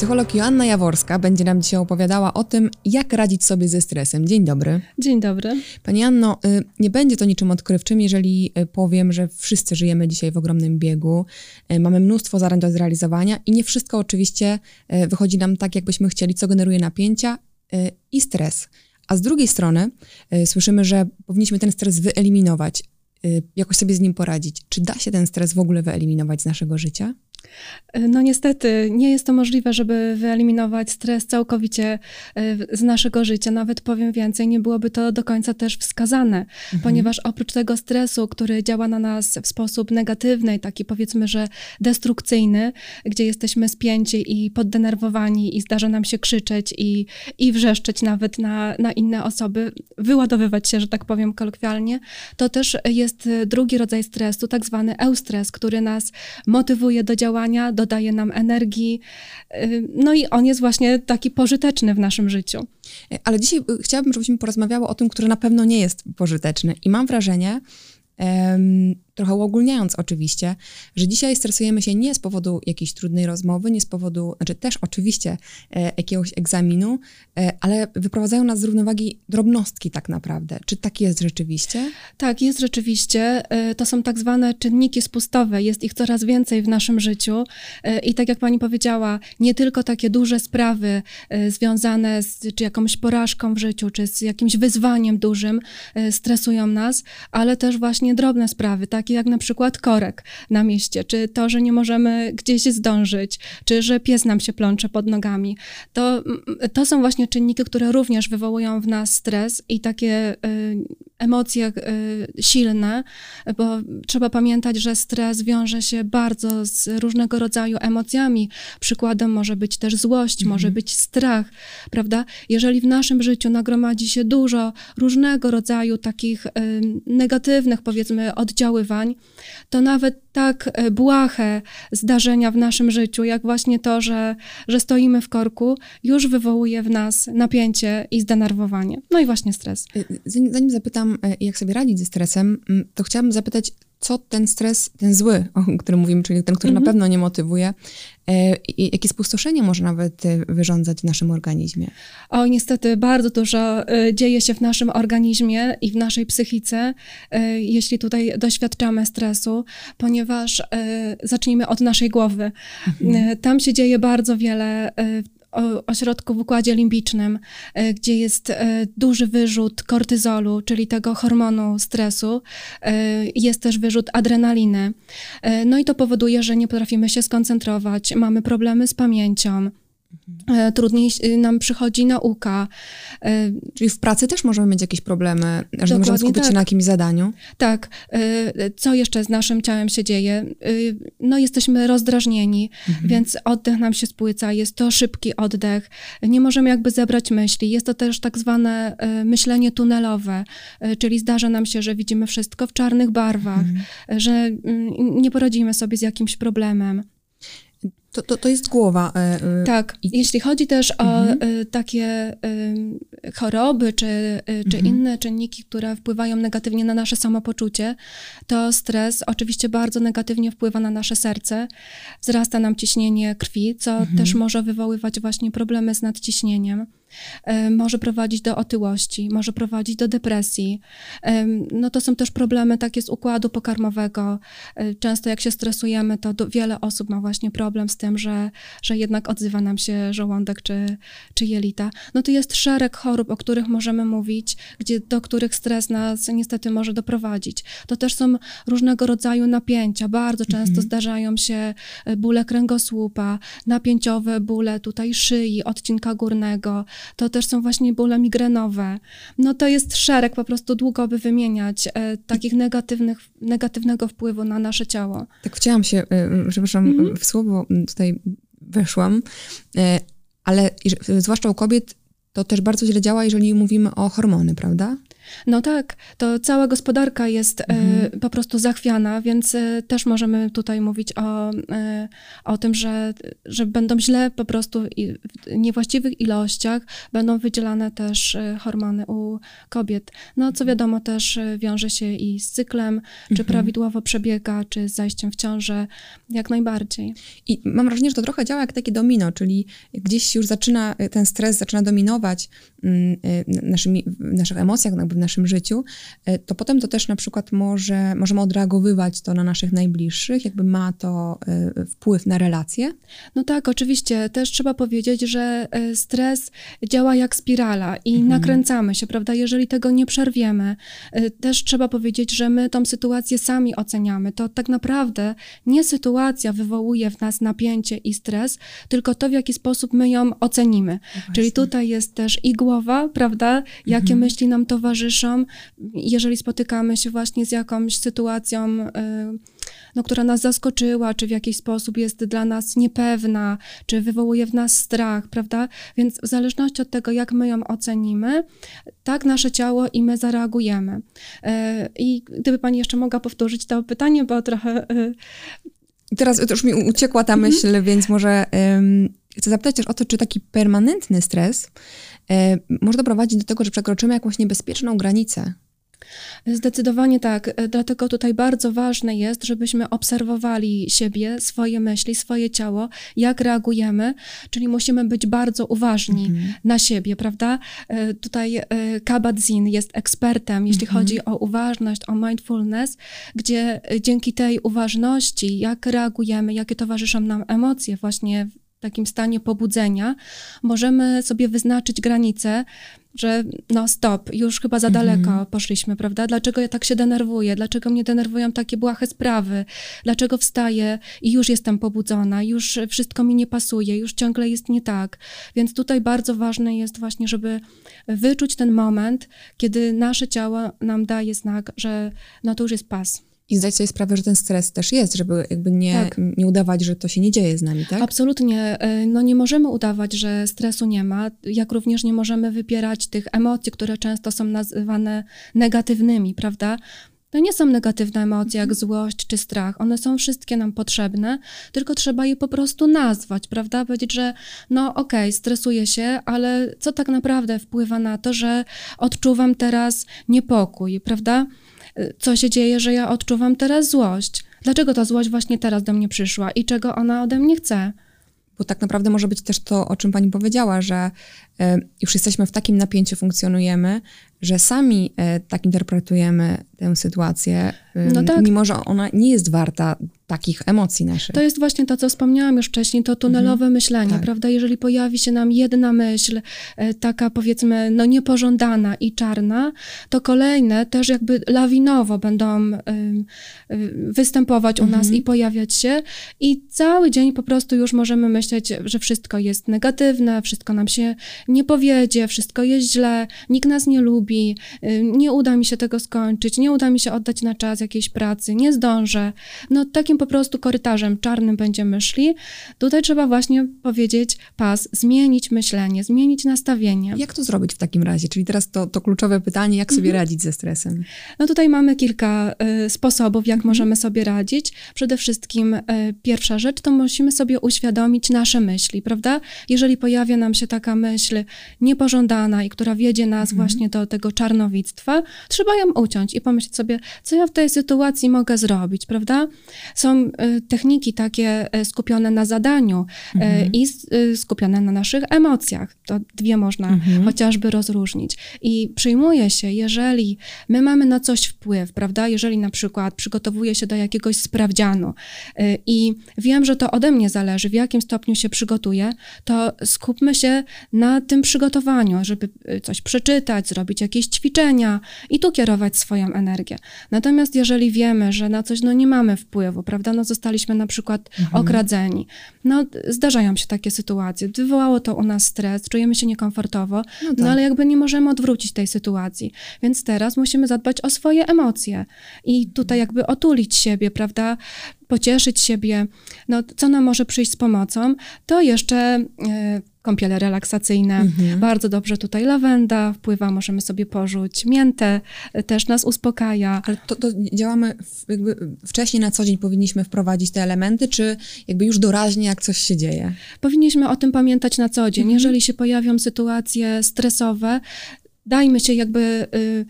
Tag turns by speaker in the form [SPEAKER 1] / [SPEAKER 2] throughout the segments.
[SPEAKER 1] Psycholog Joanna Jaworska będzie nam dzisiaj opowiadała o tym, jak radzić sobie ze stresem. Dzień dobry.
[SPEAKER 2] Dzień dobry.
[SPEAKER 1] Pani Anno, y, nie będzie to niczym odkrywczym, jeżeli y, powiem, że wszyscy żyjemy dzisiaj w ogromnym biegu, y, mamy mnóstwo zadań do zrealizowania i nie wszystko oczywiście wychodzi nam tak, jakbyśmy chcieli, co generuje napięcia i stres. A z drugiej strony słyszymy, że powinniśmy ten stres wyeliminować, jakoś sobie z nim poradzić. Czy da się ten stres w ogóle wyeliminować z naszego życia?
[SPEAKER 2] No niestety nie jest to możliwe, żeby wyeliminować stres całkowicie e, z naszego życia. Nawet powiem więcej, nie byłoby to do końca też wskazane, mhm. ponieważ oprócz tego stresu, który działa na nas w sposób negatywny, taki powiedzmy, że destrukcyjny, gdzie jesteśmy spięci i poddenerwowani i zdarza nam się krzyczeć i, i wrzeszczeć nawet na, na inne osoby, wyładowywać się, że tak powiem kolokwialnie, to też jest drugi rodzaj stresu, tak zwany eustres, który nas motywuje do działania działania, dodaje nam energii. Y, no i on jest właśnie taki pożyteczny w naszym życiu.
[SPEAKER 1] Ale dzisiaj y, chciałabym, żebyśmy porozmawiały o tym, który na pewno nie jest pożyteczny. I mam wrażenie, trochę uogólniając oczywiście, że dzisiaj stresujemy się nie z powodu jakiejś trudnej rozmowy, nie z powodu, znaczy też oczywiście e, jakiegoś egzaminu, e, ale wyprowadzają nas z równowagi drobnostki tak naprawdę. Czy tak jest rzeczywiście?
[SPEAKER 2] Tak, jest rzeczywiście. E, to są tak zwane czynniki spustowe. Jest ich coraz więcej w naszym życiu e, i tak jak pani powiedziała, nie tylko takie duże sprawy e, związane z czy jakąś porażką w życiu, czy z jakimś wyzwaniem dużym stresują nas, ale też właśnie drobne sprawy, takie jak na przykład korek na mieście, czy to, że nie możemy gdzieś zdążyć, czy że pies nam się plącze pod nogami. To, to są właśnie czynniki, które również wywołują w nas stres i takie y, emocje y, silne, bo trzeba pamiętać, że stres wiąże się bardzo z różnego rodzaju emocjami. Przykładem może być też złość, mhm. może być strach, prawda? Jeżeli w naszym życiu nagromadzi się dużo różnego rodzaju takich y, negatywnych, powiedzmy, oddziaływań, to nawet tak e, błahe zdarzenia w naszym życiu, jak właśnie to, że, że stoimy w korku, już wywołuje w nas napięcie i zdenerwowanie. No i właśnie stres. E,
[SPEAKER 1] zanim zapytam, e, jak sobie radzić ze stresem, to chciałabym zapytać, co ten stres, ten zły, o którym mówimy, czyli ten, który mhm. na pewno nie motywuje, e, jakie spustoszenie może nawet e, wyrządzać w naszym organizmie?
[SPEAKER 2] O, niestety bardzo dużo e, dzieje się w naszym organizmie i w naszej psychice, jeśli tutaj doświadczamy stresu, ponieważ zacznijmy od naszej głowy. Mhm. Tam się dzieje bardzo wiele ośrodku w układzie limbicznym, e, gdzie jest e, duży wyrzut kortyzolu, czyli tego hormonu stresu. E, jest też wyrzut adrenaliny. No i to powoduje, że nie potrafimy się skoncentrować, mamy problemy z pamięcią. E, trudniej nam przychodzi nauka.
[SPEAKER 1] E, Czyli w pracy też możemy mieć jakieś problemy, że nie możemy skupić tak. się na jakimś zadaniu?
[SPEAKER 2] Tak. E, co jeszcze z naszym ciałem się dzieje? No jesteśmy rozdrażnieni, mhm. więc oddech nam się spłyca, jest to szybki oddech. Nie możemy jakby zebrać myśli. Jest to też tak zwane myślenie tunelowe, czyli zdarza nam się, że widzimy wszystko w czarnych barwach, mhm. że mm, nie poradzimy sobie z jakimś problemem.
[SPEAKER 1] To, to, to jest głowa. E,
[SPEAKER 2] e, tak. Jeśli chodzi też o mhm. E, takie choroby czy, czy mhm. inne czynniki, które wpływają negatywnie na nasze samopoczucie, to stres oczywiście bardzo negatywnie wpływa na nasze serce. Wzrasta nam ciśnienie krwi, co mhm. też może wywoływać właśnie problemy z nadciśnieniem. E, może prowadzić do otyłości, może prowadzić do depresji. E, no to są też problemy takie z układu pokarmowego. E, często jak się stresujemy, to wiele osób ma właśnie problem z tym, że, że jednak odzywa nam się żołądek czy, czy jelita. No to jest szereg chorób, o których możemy mówić, gdzie, do których stres nas niestety może doprowadzić. To też są różnego rodzaju napięcia. Bardzo często mhm. zdarzają się bóle kręgosłupa, napięciowe bóle tutaj szyi, odcinka górnego, to też są właśnie bóle migrenowe. No to jest szereg, po prostu długo by wymieniać e, takich negatywnych, negatywnego wpływu na nasze ciało.
[SPEAKER 1] Tak chciałam się, e, przepraszam, mhm. w słowo tutaj weszłam, ale zwłaszcza u kobiet to też bardzo źle działa, jeżeli mówimy o hormony, prawda?
[SPEAKER 2] No tak, to cała gospodarka jest mhm. y, po prostu zachwiana, więc y, też możemy tutaj mówić o, y, o tym, że, że będą źle po prostu w niewłaściwych ilościach będą wydzielane też hormony u kobiet. No co wiadomo też wiąże się i z cyklem, mhm. czy prawidłowo przebiega, czy z zajściem w ciążę, jak najbardziej.
[SPEAKER 1] I mam wrażenie, że to trochę działa jak takie domino, czyli gdzieś już zaczyna, ten stres zaczyna dominować mm, naszymi, w naszych emocjach, jakby w naszym życiu, e, to potem to też na przykład może, możemy odreagowywać to na naszych najbliższych, jakby ma to e, wpływ na relacje?
[SPEAKER 2] No tak, oczywiście. Też trzeba powiedzieć, że e, stres działa jak spirala i mhm. nakręcamy się, prawda? Jeżeli tego nie przerwiemy, też trzeba powiedzieć, że my tą sytuację sami oceniamy. To tak naprawdę nie sytuacja wywołuje w nas napięcie i stres, tylko to, w jaki sposób my ją ocenimy. No Czyli tutaj jest też i głowa, prawda? Jakie mhm. myśli nam towarzyszą, jeżeli spotykamy się właśnie z jakąś sytuacją, y, no, która nas zaskoczyła, czy w jakiś sposób jest dla nas niepewna, czy wywołuje w nas strach, prawda? Więc w zależności od tego, jak my ją ocenimy, tak nasze ciało i my zareagujemy. Y, I gdyby Pani jeszcze mogła powtórzyć to pytanie, bo trochę. Y,
[SPEAKER 1] Teraz już mi uciekła ta mhm. myśl, więc może um, chcę zapytać też o to, czy taki permanentny stres E, może doprowadzić do tego, że przekroczymy jakąś niebezpieczną granicę.
[SPEAKER 2] Zdecydowanie tak. E, dlatego tutaj bardzo ważne jest, żebyśmy obserwowali siebie, swoje myśli, swoje ciało, jak reagujemy, czyli musimy być bardzo uważni mhm. na siebie, prawda? E, tutaj Kabat-Zinn jest ekspertem, jeśli mhm. chodzi o uważność, o mindfulness, gdzie dzięki tej uważności, jak reagujemy, jakie towarzyszą nam emocje właśnie takim stanie pobudzenia, możemy sobie wyznaczyć granice, że no stop, już chyba za mhm. daleko poszliśmy, prawda? Dlaczego ja tak się denerwuję? Dlaczego mnie denerwują takie błahe sprawy? Dlaczego wstaję i już jestem pobudzona, już wszystko mi nie pasuje, już ciągle jest nie tak. Więc tutaj bardzo ważne jest właśnie, żeby wyczuć ten moment, kiedy nasze ciało nam daje znak, że no to już jest pas
[SPEAKER 1] i zdać sobie sprawę, że ten stres też jest, żeby jakby nie, tak. nie udawać, że to się nie dzieje z nami, tak?
[SPEAKER 2] Absolutnie. E, no nie możemy udawać, że stresu nie ma, jak również nie możemy wypierać tych emocji, które często są nazywane negatywnymi, prawda? To nie są negatywne emocje jak mhm. złość czy strach. One są wszystkie nam potrzebne, tylko trzeba je po prostu nazwać, prawda? Powiedzieć, że no okej, okay, stresuję się, ale co tak naprawdę wpływa na to, że odczuwam teraz niepokój, prawda? Co się dzieje, że ja odczuwam teraz złość. Dlaczego ta złość właśnie teraz do mnie przyszła i czego ona ode mnie chce?
[SPEAKER 1] Bo tak naprawdę może być też to, o czym pani powiedziała, że e, już jesteśmy w takim napięciu, funkcjonujemy, że sami e, tak interpretujemy tę sytuację, no tak. mimo że ona nie jest warta takich emocji naszych.
[SPEAKER 2] To jest właśnie to, co wspomniałam już wcześniej, to tunelowe mhm. myślenie, tak. prawda? Jeżeli pojawi się nam jedna myśl, e, taka powiedzmy, no niepożądana i czarna, to kolejne też jakby lawinowo będą występować u nas mhm. i pojawiać się i cały dzień po prostu już możemy myśleć, że wszystko jest negatywne, wszystko nam się nie powiedzie, wszystko jest źle, nikt nas nie lubi, nie uda mi się tego skończyć, nie uda mi się oddać na czas jakiejś pracy, nie zdążę. No takim po prostu korytarzem czarnym będziemy szli. Tutaj trzeba właśnie powiedzieć pas, zmienić myślenie, zmienić nastawienie.
[SPEAKER 1] Jak to zrobić w takim razie? Czyli teraz to, to kluczowe pytanie, jak sobie mhm. radzić ze stresem?
[SPEAKER 2] No tutaj mamy kilka y, sposobów, jak mhm. możemy sobie radzić. Przede wszystkim y, pierwsza rzecz to musimy sobie uświadomić nasze myśli, prawda? Jeżeli pojawia nam się taka myśl niepożądana i która wiedzie nas mhm. właśnie do tego czarnowictwa, trzeba ją uciąć i pomyśleć sobie, co ja w tej sytuacji mogę zrobić, prawda? Są y, techniki takie y, skupione na zadaniu y, mhm. i skupione na naszych emocjach. To dwie można mhm. chociażby rozróżnić. I przyjmuje się, jeżeli my mamy na coś wpływ, prawda? Jeżeli na przykład przygotowuję się do jakiegoś sprawdzianu i wiem, że to ode mnie zależy, w jakim stopniu się przygotuję, to skupmy się na tym przygotowaniu, żeby coś przeczytać, zrobić jakieś ćwiczenia i tu kierować swoją energię. Natomiast jeżeli wiemy, że na coś no, nie mamy wpływu, prawda, no zostaliśmy na przykład mhm. okradzeni, no zdarzają się takie sytuacje, wywołało to u nas stres, czujemy się niekomfortowo, no, no tak. no ale jakby nie możemy odwrócić tej sytuacji, więc teraz musimy zadbać o swoje emocje i tutaj jakby otulić siebie, prawda, pocieszyć siebie. No, co nam może przyjść z pomocą, to jeszcze kąpiele relaksacyjne. Mhm. Bardzo dobrze tutaj lawenda wpływa, możemy sobie porzuć miętę, też nas uspokaja.
[SPEAKER 1] Ale to, to działamy jakby wcześniej na co dzień powinniśmy wprowadzić te elementy, czy jakby już doraźnie, jak coś się dzieje?
[SPEAKER 2] Powinniśmy o tym pamiętać na co dzień. Mhm. Jeżeli się pojawią sytuacje stresowe, dajmy się jakby y,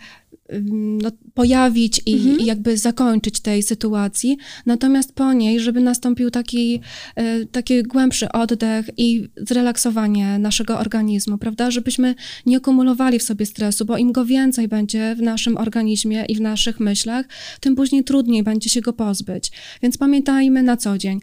[SPEAKER 2] no, pojawić i, mhm. i, jakby zakończyć tej sytuacji. Natomiast po niej, żeby nastąpił taki, e, taki głębszy oddech i zrelaksowanie naszego organizmu, prawda? Żebyśmy nie kumulowali w sobie stresu, bo im go więcej będzie w naszym organizmie i w naszych myślach, tym później trudniej będzie się go pozbyć. Więc pamiętajmy na co dzień.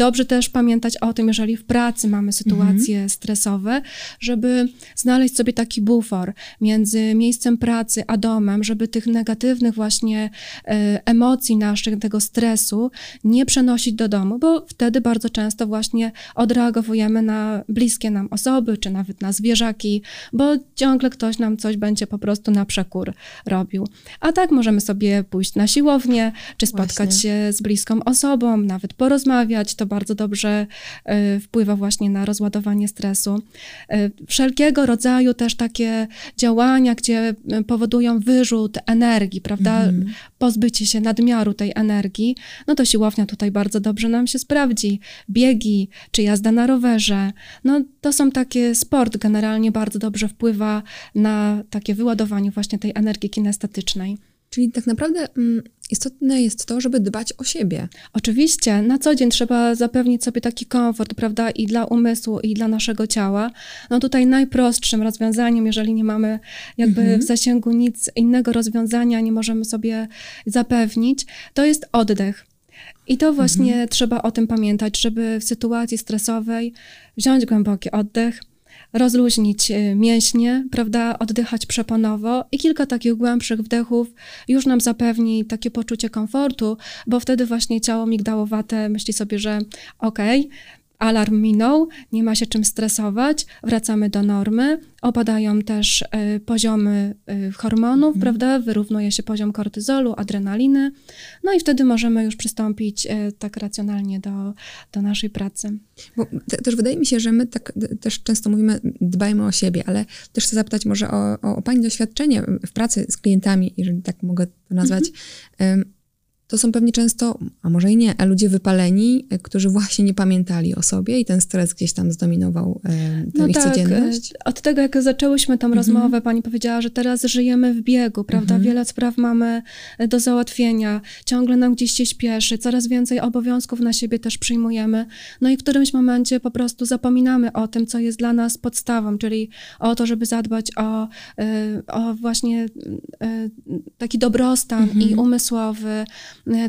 [SPEAKER 2] Dobrze też pamiętać o tym, jeżeli w pracy mamy sytuacje mhm. stresowe, żeby znaleźć sobie taki bufor między miejscem pracy a domem, żeby tych negatywnych właśnie e, emocji naszych, tego stresu nie przenosić do domu, bo wtedy bardzo często właśnie odreagowujemy na bliskie nam osoby, czy nawet na zwierzaki, bo ciągle ktoś nam coś będzie po prostu na przekór robił. A tak możemy sobie pójść na siłownię, czy spotkać właśnie. się z bliską osobą, nawet porozmawiać, to bardzo dobrze e, wpływa właśnie na rozładowanie stresu. E, wszelkiego rodzaju też takie działania, gdzie e, powodują wyrzut energii, prawda? Mm. Pozbycie się nadmiaru tej energii, no to siłownia tutaj bardzo dobrze nam się sprawdzi. Biegi, czy jazda na rowerze, no to są takie, sport generalnie bardzo dobrze wpływa na takie wyładowanie właśnie tej energii kinestetycznej.
[SPEAKER 1] Czyli tak naprawdę mm, istotne jest to, żeby dbać o siebie.
[SPEAKER 2] Oczywiście, na co dzień trzeba zapewnić sobie taki komfort, prawda, i dla umysłu, i dla naszego ciała. No tutaj najprostszym rozwiązaniem, jeżeli nie mamy jakby mhm. w zasięgu nic innego rozwiązania, nie możemy sobie zapewnić, to jest oddech. I to właśnie mhm. trzeba o tym pamiętać, żeby w sytuacji stresowej wziąć głęboki oddech, rozluźnić y, mięśnie, prawda, oddychać przeponowo i kilka takich głębszych wdechów już nam zapewni takie poczucie komfortu, bo wtedy właśnie ciało migdałowate myśli sobie, że okej, okay, alarm minął, nie ma się czym stresować, wracamy do normy, opadają też y, poziomy y, hormonów, mhm. prawda, wyrównuje się poziom kortyzolu, adrenaliny, no i wtedy możemy już przystąpić y, tak racjonalnie do, do naszej pracy.
[SPEAKER 1] Bo te, też wydaje mi się, że my tak też często mówimy, dbajmy o siebie, ale też chcę zapytać może o, o, o Pani doświadczenie w pracy z klientami, jeżeli tak mogę to nazwać. Mhm to są pewnie często, a może i nie, ludzie wypaleni, e, którzy właśnie nie pamiętali o sobie i ten stres gdzieś tam zdominował e, no ich tak. codzienność.
[SPEAKER 2] E, od tego, jak zaczęłyśmy tą mhm. rozmowę, pani powiedziała, że teraz żyjemy w biegu, prawda? Mhm. Wiele spraw mamy do załatwienia, ciągle nam gdzieś się śpieszy, coraz więcej obowiązków na siebie też przyjmujemy. No i w którymś momencie po prostu zapominamy o tym, co jest dla nas podstawą, czyli o to, żeby zadbać o, o właśnie taki dobrostan mhm. i umysłowy, E,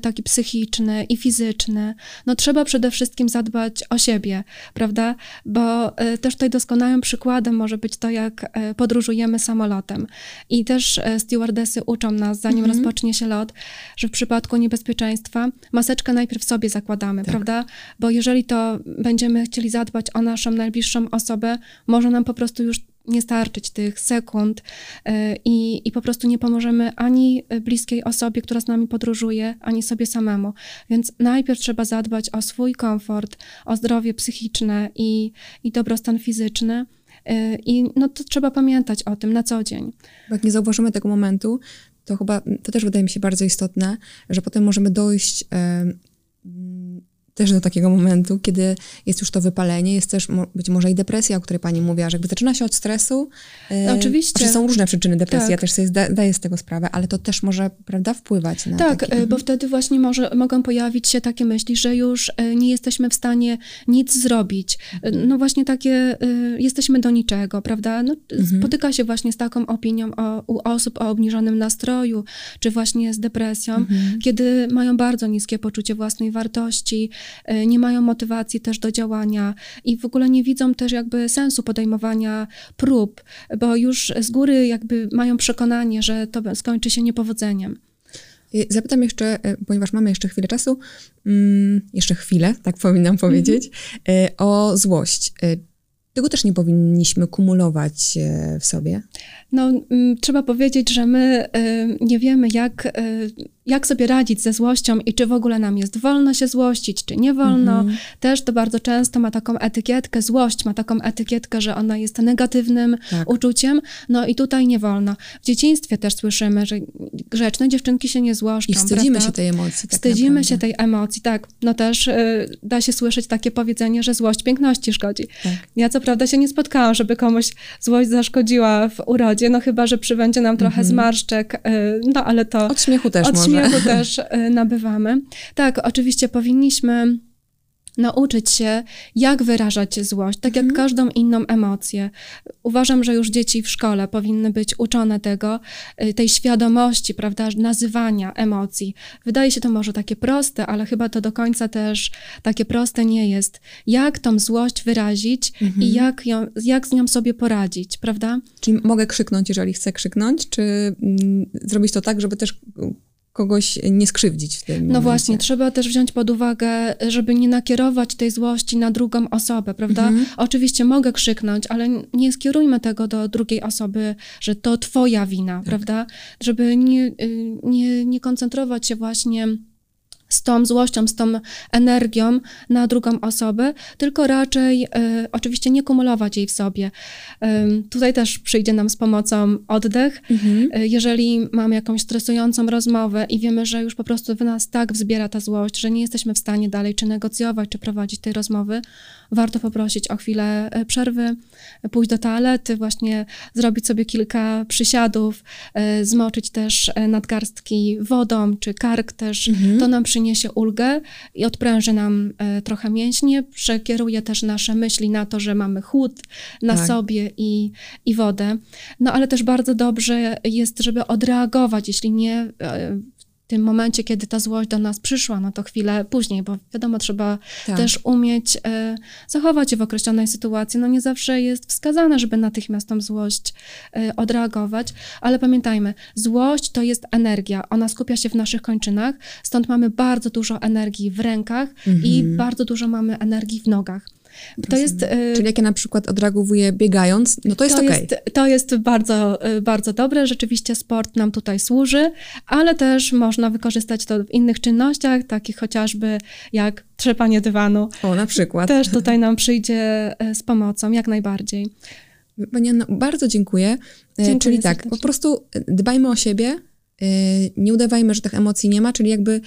[SPEAKER 2] taki psychiczny i fizyczny, no trzeba przede wszystkim zadbać o siebie, prawda? Bo e, też tutaj doskonałym przykładem może być to, jak e, podróżujemy samolotem. I też stewardesy uczą nas, zanim mhm. rozpocznie się lot, że w przypadku niebezpieczeństwa maseczkę najpierw sobie zakładamy, tak. prawda? Bo jeżeli to będziemy chcieli zadbać o naszą najbliższą osobę, może nam po prostu już nie starczyć tych sekund e, i, i po prostu nie pomożemy ani bliskiej osobie, która z nami podróżuje, ani sobie samemu. Więc najpierw trzeba zadbać o swój komfort, o zdrowie psychiczne i, i dobrostan fizyczny. E, I no to trzeba pamiętać o tym na co dzień.
[SPEAKER 1] Jak nie zauważymy tego momentu, to chyba to też wydaje mi się bardzo istotne, że potem możemy dojść też do takiego momentu, kiedy jest już to wypalenie, jest też być może i depresja, o której pani mówiła, że jakby zaczyna się od stresu.
[SPEAKER 2] E, Oczywiście.
[SPEAKER 1] Znaczy są różne przyczyny depresji, tak. ja też sobie zdaję z tego sprawę, ale to też może, prawda, wpływać na
[SPEAKER 2] Tak, taki... E, bo wtedy właśnie może, mogą pojawić się takie myśli, że już e, nie jesteśmy w stanie nic zrobić. No właśnie takie, jesteśmy do niczego, prawda? No, mhm. Spotyka się właśnie z taką opinią o, u osób o obniżonym nastroju, czy właśnie z depresją, mhm. kiedy mają bardzo niskie poczucie własnej wartości, nie mają motywacji też do działania i w ogóle nie widzą też jakby sensu podejmowania prób, bo już z góry jakby mają przekonanie, że to skończy się niepowodzeniem.
[SPEAKER 1] Zapytam jeszcze, e, ponieważ mamy jeszcze chwilę czasu, mm, jeszcze chwilę, tak powinnam powiedzieć, mm -hmm. o złość. Tego też nie powinniśmy kumulować w sobie.
[SPEAKER 2] No, trzeba powiedzieć, że my nie wiemy, jak jak sobie radzić ze złością i czy w ogóle nam jest wolno się złościć, czy nie wolno. Mhm. Też to bardzo często ma taką etykietkę, złość ma taką etykietkę, że ona jest negatywnym tak. uczuciem. No i tutaj nie wolno. W dzieciństwie też słyszymy, że grzeczne dziewczynki się nie złoszczą.
[SPEAKER 1] I wstydzimy prawda? się tej emocji.
[SPEAKER 2] Tak wstydzimy naprawdę. się tej emocji, tak. No też y, da się słyszeć takie powiedzenie, że złość piękności szkodzi. Tak. Ja co prawda się nie spotkałam, żeby komuś złość zaszkodziła w urodzie, no chyba, że przybędzie nam trochę mhm. zmarszczek, y, no ale to...
[SPEAKER 1] Od śmiechu też
[SPEAKER 2] od śmiechu też y, nabywamy. Tak, oczywiście powinniśmy nauczyć się, jak wyrażać złość, tak jak mhm. każdą inną emocję. Uważam, że już dzieci w szkole powinny być uczone tego, y, tej świadomości, prawda, nazywania emocji. Wydaje się to może takie proste, ale chyba to do końca też takie proste nie jest. Jak tą złość wyrazić mhm. i jak, ją, jak z nią sobie poradzić, prawda?
[SPEAKER 1] Czyli mogę krzyknąć, jeżeli chcę krzyknąć, czy mm, zrobić to tak, żeby też kogoś nie skrzywdzić w tym
[SPEAKER 2] No
[SPEAKER 1] momencie.
[SPEAKER 2] właśnie, trzeba też wziąć pod uwagę, żeby nie nakierować tej złości na drugą osobę, prawda? Mhm. Oczywiście mogę krzyknąć, ale nie skierujmy tego do drugiej osoby, że to twoja wina, tak. prawda? Żeby nie, y, nie, nie koncentrować się właśnie z tą złością, z tą energią na drugą osobę, tylko raczej y, oczywiście nie kumulować jej w sobie. Y, tutaj też przyjdzie nam z pomocą oddech. Mhm. Y, jeżeli mamy jakąś stresującą rozmowę i wiemy, że już po prostu w nas tak wzbiera ta złość, że nie jesteśmy w stanie dalej czy negocjować, czy prowadzić tej rozmowy, warto poprosić o chwilę przerwy, pójść do toalety, właśnie zrobić sobie kilka przysiadów, zmoczyć też nadgarstki wodą, czy kark też. Mhm. To nam przyniesie przyniesie ulgę i odpręży nam e, trochę mięśnie, przekieruje też nasze myśli na to, że mamy chłód na tak. sobie i, i wodę. No ale też bardzo dobrze jest, żeby odreagować, jeśli nie e, tym momencie, kiedy ta złość do nas przyszła, no to chwilę później, bo wiadomo, trzeba tak. też umieć e, zachować się w określonej sytuacji. No nie zawsze jest wskazane, żeby natychmiast tą złość e, odreagować, ale pamiętajmy, złość to jest energia, ona skupia się w naszych kończynach, stąd mamy bardzo dużo energii w rękach mhm. i bardzo dużo mamy energii w nogach.
[SPEAKER 1] To jest, e, Czyli jak ja na przykład odreagowuję biegając, no to jest to.
[SPEAKER 2] Okay. to jest bardzo, e, bardzo dobre. Rzeczywiście sport nam tutaj służy, ale też można wykorzystać to w innych czynnościach, takich chociażby jak trzepanie dywanu.
[SPEAKER 1] O, na przykład.
[SPEAKER 2] Też tutaj nam przyjdzie e, z pomocą, jak najbardziej.
[SPEAKER 1] Pani Anno, bardzo dziękuję. dziękuję czyli tak, serdecznie. po prostu dbajmy o siebie, nie udawajmy, że tych emocji nie ma, czyli jakby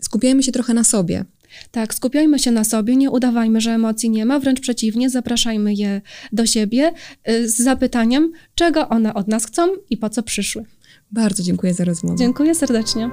[SPEAKER 1] skupiajmy się trochę na sobie.
[SPEAKER 2] Tak, skupiajmy się na sobie, nie udawajmy, że emocji nie ma, wręcz przeciwnie, zapraszajmy je do siebie y, z zapytaniem, czego one od nas chcą i po co przyszły.
[SPEAKER 1] Bardzo dziękuję za rozmowę.
[SPEAKER 2] Dziękuję serdecznie.